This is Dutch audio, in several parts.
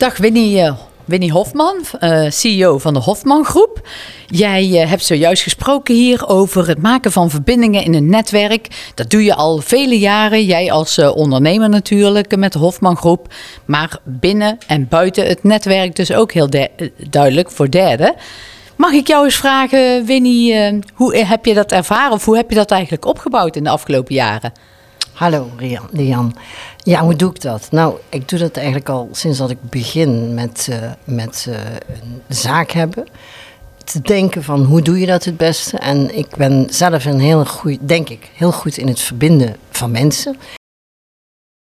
Dag Winnie, uh, Winnie Hofman, uh, CEO van de Hofman Groep. Jij uh, hebt zojuist gesproken hier over het maken van verbindingen in een netwerk. Dat doe je al vele jaren. Jij als ondernemer natuurlijk met de Hofman Groep. Maar binnen en buiten het netwerk dus ook heel duidelijk voor derden. Mag ik jou eens vragen, Winnie, hoe heb je dat ervaren of hoe heb je dat eigenlijk opgebouwd in de afgelopen jaren? Hallo Lian. Ja, hoe doe ik dat? Nou, ik doe dat eigenlijk al sinds dat ik begin met, uh, met uh, een zaak hebben. Te denken van hoe doe je dat het beste? En ik ben zelf een heel goed, denk ik, heel goed in het verbinden van mensen.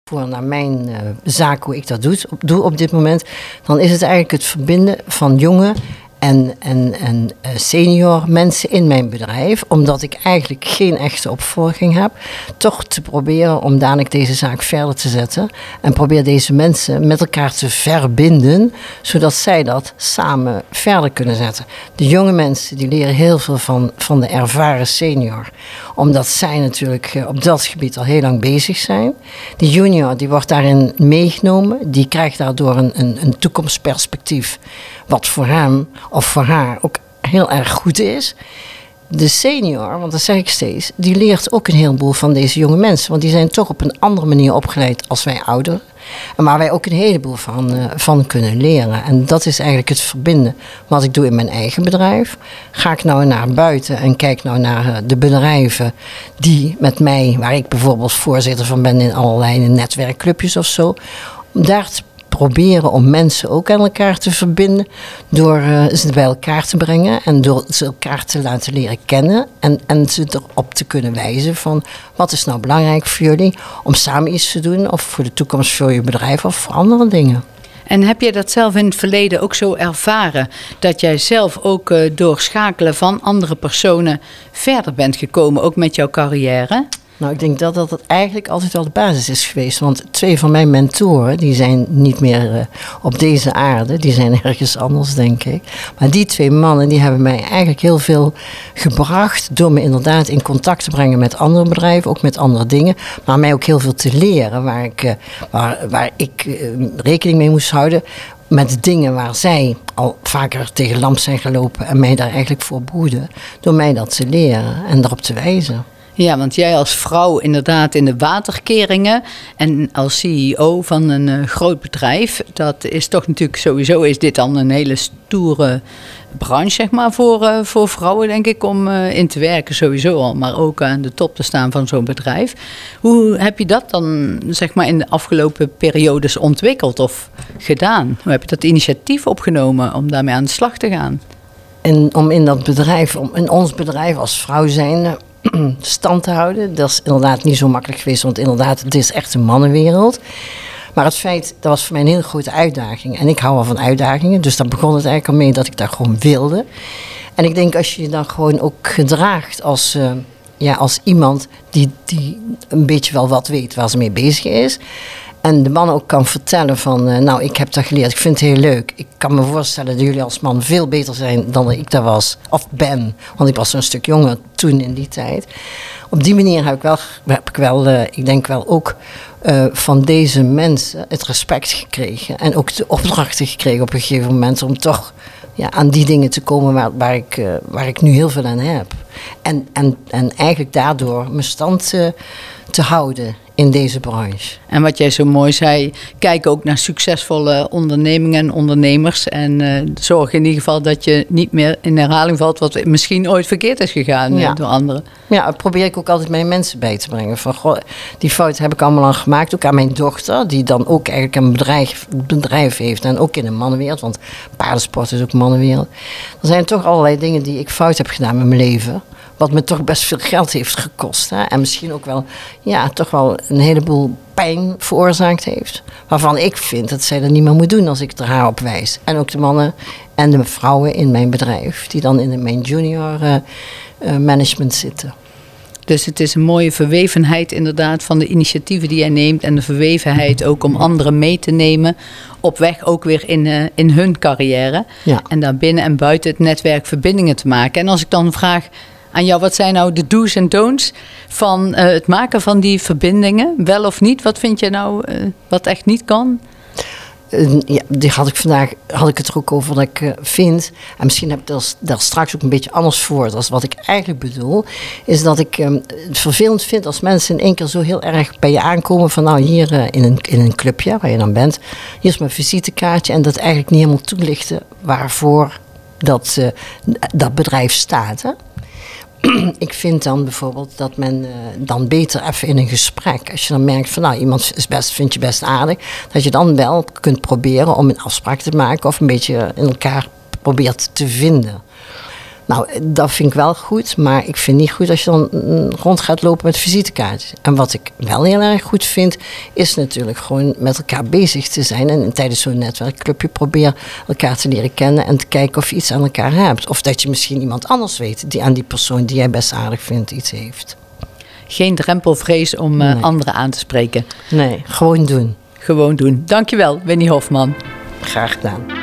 Voor naar mijn uh, zaak, hoe ik dat doe, op, doe op dit moment, dan is het eigenlijk het verbinden van jonge en, en, en eh, senior mensen in mijn bedrijf, omdat ik eigenlijk geen echte opvolging heb, toch te proberen om dadelijk deze zaak verder te zetten en probeer deze mensen met elkaar te verbinden, zodat zij dat samen verder kunnen zetten. De jonge mensen die leren heel veel van, van de ervaren senior, omdat zij natuurlijk eh, op dat gebied al heel lang bezig zijn. De junior die wordt daarin meegenomen, die krijgt daardoor een, een, een toekomstperspectief wat voor hem of voor haar ook heel erg goed is. De senior, want dat zeg ik steeds, die leert ook een heleboel van deze jonge mensen. Want die zijn toch op een andere manier opgeleid als wij ouderen. En waar wij ook een heleboel van, uh, van kunnen leren. En dat is eigenlijk het verbinden. Wat ik doe in mijn eigen bedrijf. Ga ik nou naar buiten en kijk nou naar uh, de bedrijven die met mij, waar ik bijvoorbeeld voorzitter van ben in allerlei netwerkclubjes of zo. Om daar te proberen om mensen ook aan elkaar te verbinden. Door uh, ze bij elkaar te brengen en door ze elkaar te laten leren kennen. En, en ze erop te kunnen wijzen van wat is nou belangrijk voor jullie om samen iets te doen. Of voor de toekomst voor je bedrijf of voor andere dingen. En heb je dat zelf in het verleden ook zo ervaren? Dat jij zelf ook uh, door schakelen van andere personen verder bent gekomen, ook met jouw carrière? Nou, ik denk dat dat eigenlijk altijd wel de basis is geweest. Want twee van mijn mentoren, die zijn niet meer uh, op deze aarde. Die zijn ergens anders, denk ik. Maar die twee mannen, die hebben mij eigenlijk heel veel gebracht... door me inderdaad in contact te brengen met andere bedrijven. Ook met andere dingen. Maar mij ook heel veel te leren. Waar ik, uh, waar, waar ik uh, rekening mee moest houden met dingen waar zij al vaker tegen lamp zijn gelopen en mij daar eigenlijk voor boeden, door mij dat te leren en daarop te wijzen. Ja, want jij als vrouw inderdaad in de waterkeringen en als CEO van een uh, groot bedrijf, dat is toch natuurlijk sowieso is dit dan een hele stoere branche, zeg maar, voor, uh, voor vrouwen, denk ik, om uh, in te werken sowieso al, maar ook aan de top te staan van zo'n bedrijf. Hoe heb je dat dan, zeg maar, in de afgelopen periodes ontwikkeld of gedaan? Hoe heb je dat initiatief opgenomen om daarmee aan de slag te gaan? En om in dat bedrijf, om in ons bedrijf als vrouw zijn, stand te houden. Dat is inderdaad niet zo makkelijk geweest, want inderdaad, het is echt een mannenwereld. Maar het feit, dat was voor mij een hele grote uitdaging. En ik hou wel van uitdagingen, dus daar begon het eigenlijk al mee dat ik daar gewoon wilde. En ik denk als je je dan gewoon ook gedraagt als, uh, ja, als iemand die, die een beetje wel wat weet waar ze mee bezig is. En de man ook kan vertellen van, uh, nou, ik heb dat geleerd, ik vind het heel leuk. Ik kan me voorstellen dat jullie als man veel beter zijn dan ik daar was, of ben. Want ik was een stuk jonger toen in die tijd. Op die manier heb ik wel, heb ik, wel uh, ik denk wel ook uh, van deze mensen het respect gekregen. En ook de opdrachten gekregen op een gegeven moment om toch ja, aan die dingen te komen waar, waar, ik, waar ik nu heel veel aan heb. En, en, en eigenlijk daardoor mijn stand te, te houden in deze branche. En wat jij zo mooi zei, kijk ook naar succesvolle ondernemingen en ondernemers. En uh, zorg in ieder geval dat je niet meer in herhaling valt wat misschien ooit verkeerd is gegaan ja. door anderen. Ja, dat probeer ik ook altijd mijn mensen bij te brengen. Van, goh, die fout heb ik allemaal al gemaakt. Ook aan mijn dochter, die dan ook eigenlijk een bedrijf, bedrijf heeft. En ook in een mannenwereld, want paardensport is ook mannenwereld. Er zijn toch allerlei dingen die ik fout heb gedaan met mijn leven. Wat me toch best veel geld heeft gekost. Hè? En misschien ook wel, ja, toch wel een heleboel pijn veroorzaakt heeft. Waarvan ik vind dat zij dat niet meer moet doen als ik er haar op wijs. En ook de mannen en de vrouwen in mijn bedrijf, die dan in mijn junior uh, uh, management zitten. Dus het is een mooie verwevenheid inderdaad van de initiatieven die jij neemt. En de verwevenheid ook om anderen mee te nemen. Op weg ook weer in, uh, in hun carrière. Ja. En daar binnen en buiten het netwerk verbindingen te maken. En als ik dan vraag aan jou, wat zijn nou de do's en don'ts van uh, het maken van die verbindingen? Wel of niet? Wat vind je nou uh, wat echt niet kan? eh, ja, die had ik vandaag had ik het er ook over dat ik eh, vind, en misschien heb ik dat, daar straks ook een beetje anders voor, als wat ik eigenlijk bedoel, is dat ik eh, het vervelend vind als mensen in één keer zo heel erg bij je aankomen van nou hier eh, in, een, in een clubje waar je dan bent, hier is mijn visitekaartje en dat eigenlijk niet helemaal toelichten waarvoor dat, eh, dat bedrijf staat. Hè? ik vind dan bijvoorbeeld dat men eh, dan beter even in een gesprek, als je dan merkt van nou iemand is best, vind je best aardig, dat je dan wel kunt proberen om een afspraak te maken of een beetje in elkaar probeert te vinden. Nou, dat vind ik wel goed, maar ik vind niet goed als je dan mm, rond gaat lopen met visitekaartjes. En wat ik wel heel erg goed vind, is natuurlijk gewoon met elkaar bezig te zijn. En tijdens zo'n netwerkclubje probeer elkaar te leren kennen en te kijken of je iets aan elkaar hebt. Of dat je misschien iemand anders weet die aan die persoon die jij best aardig vindt iets heeft. Geen drempelvrees om eh, Nee. anderen aan te spreken. Nee, gewoon doen. Gewoon doen. Dankjewel, Winnie Hofman. Graag gedaan.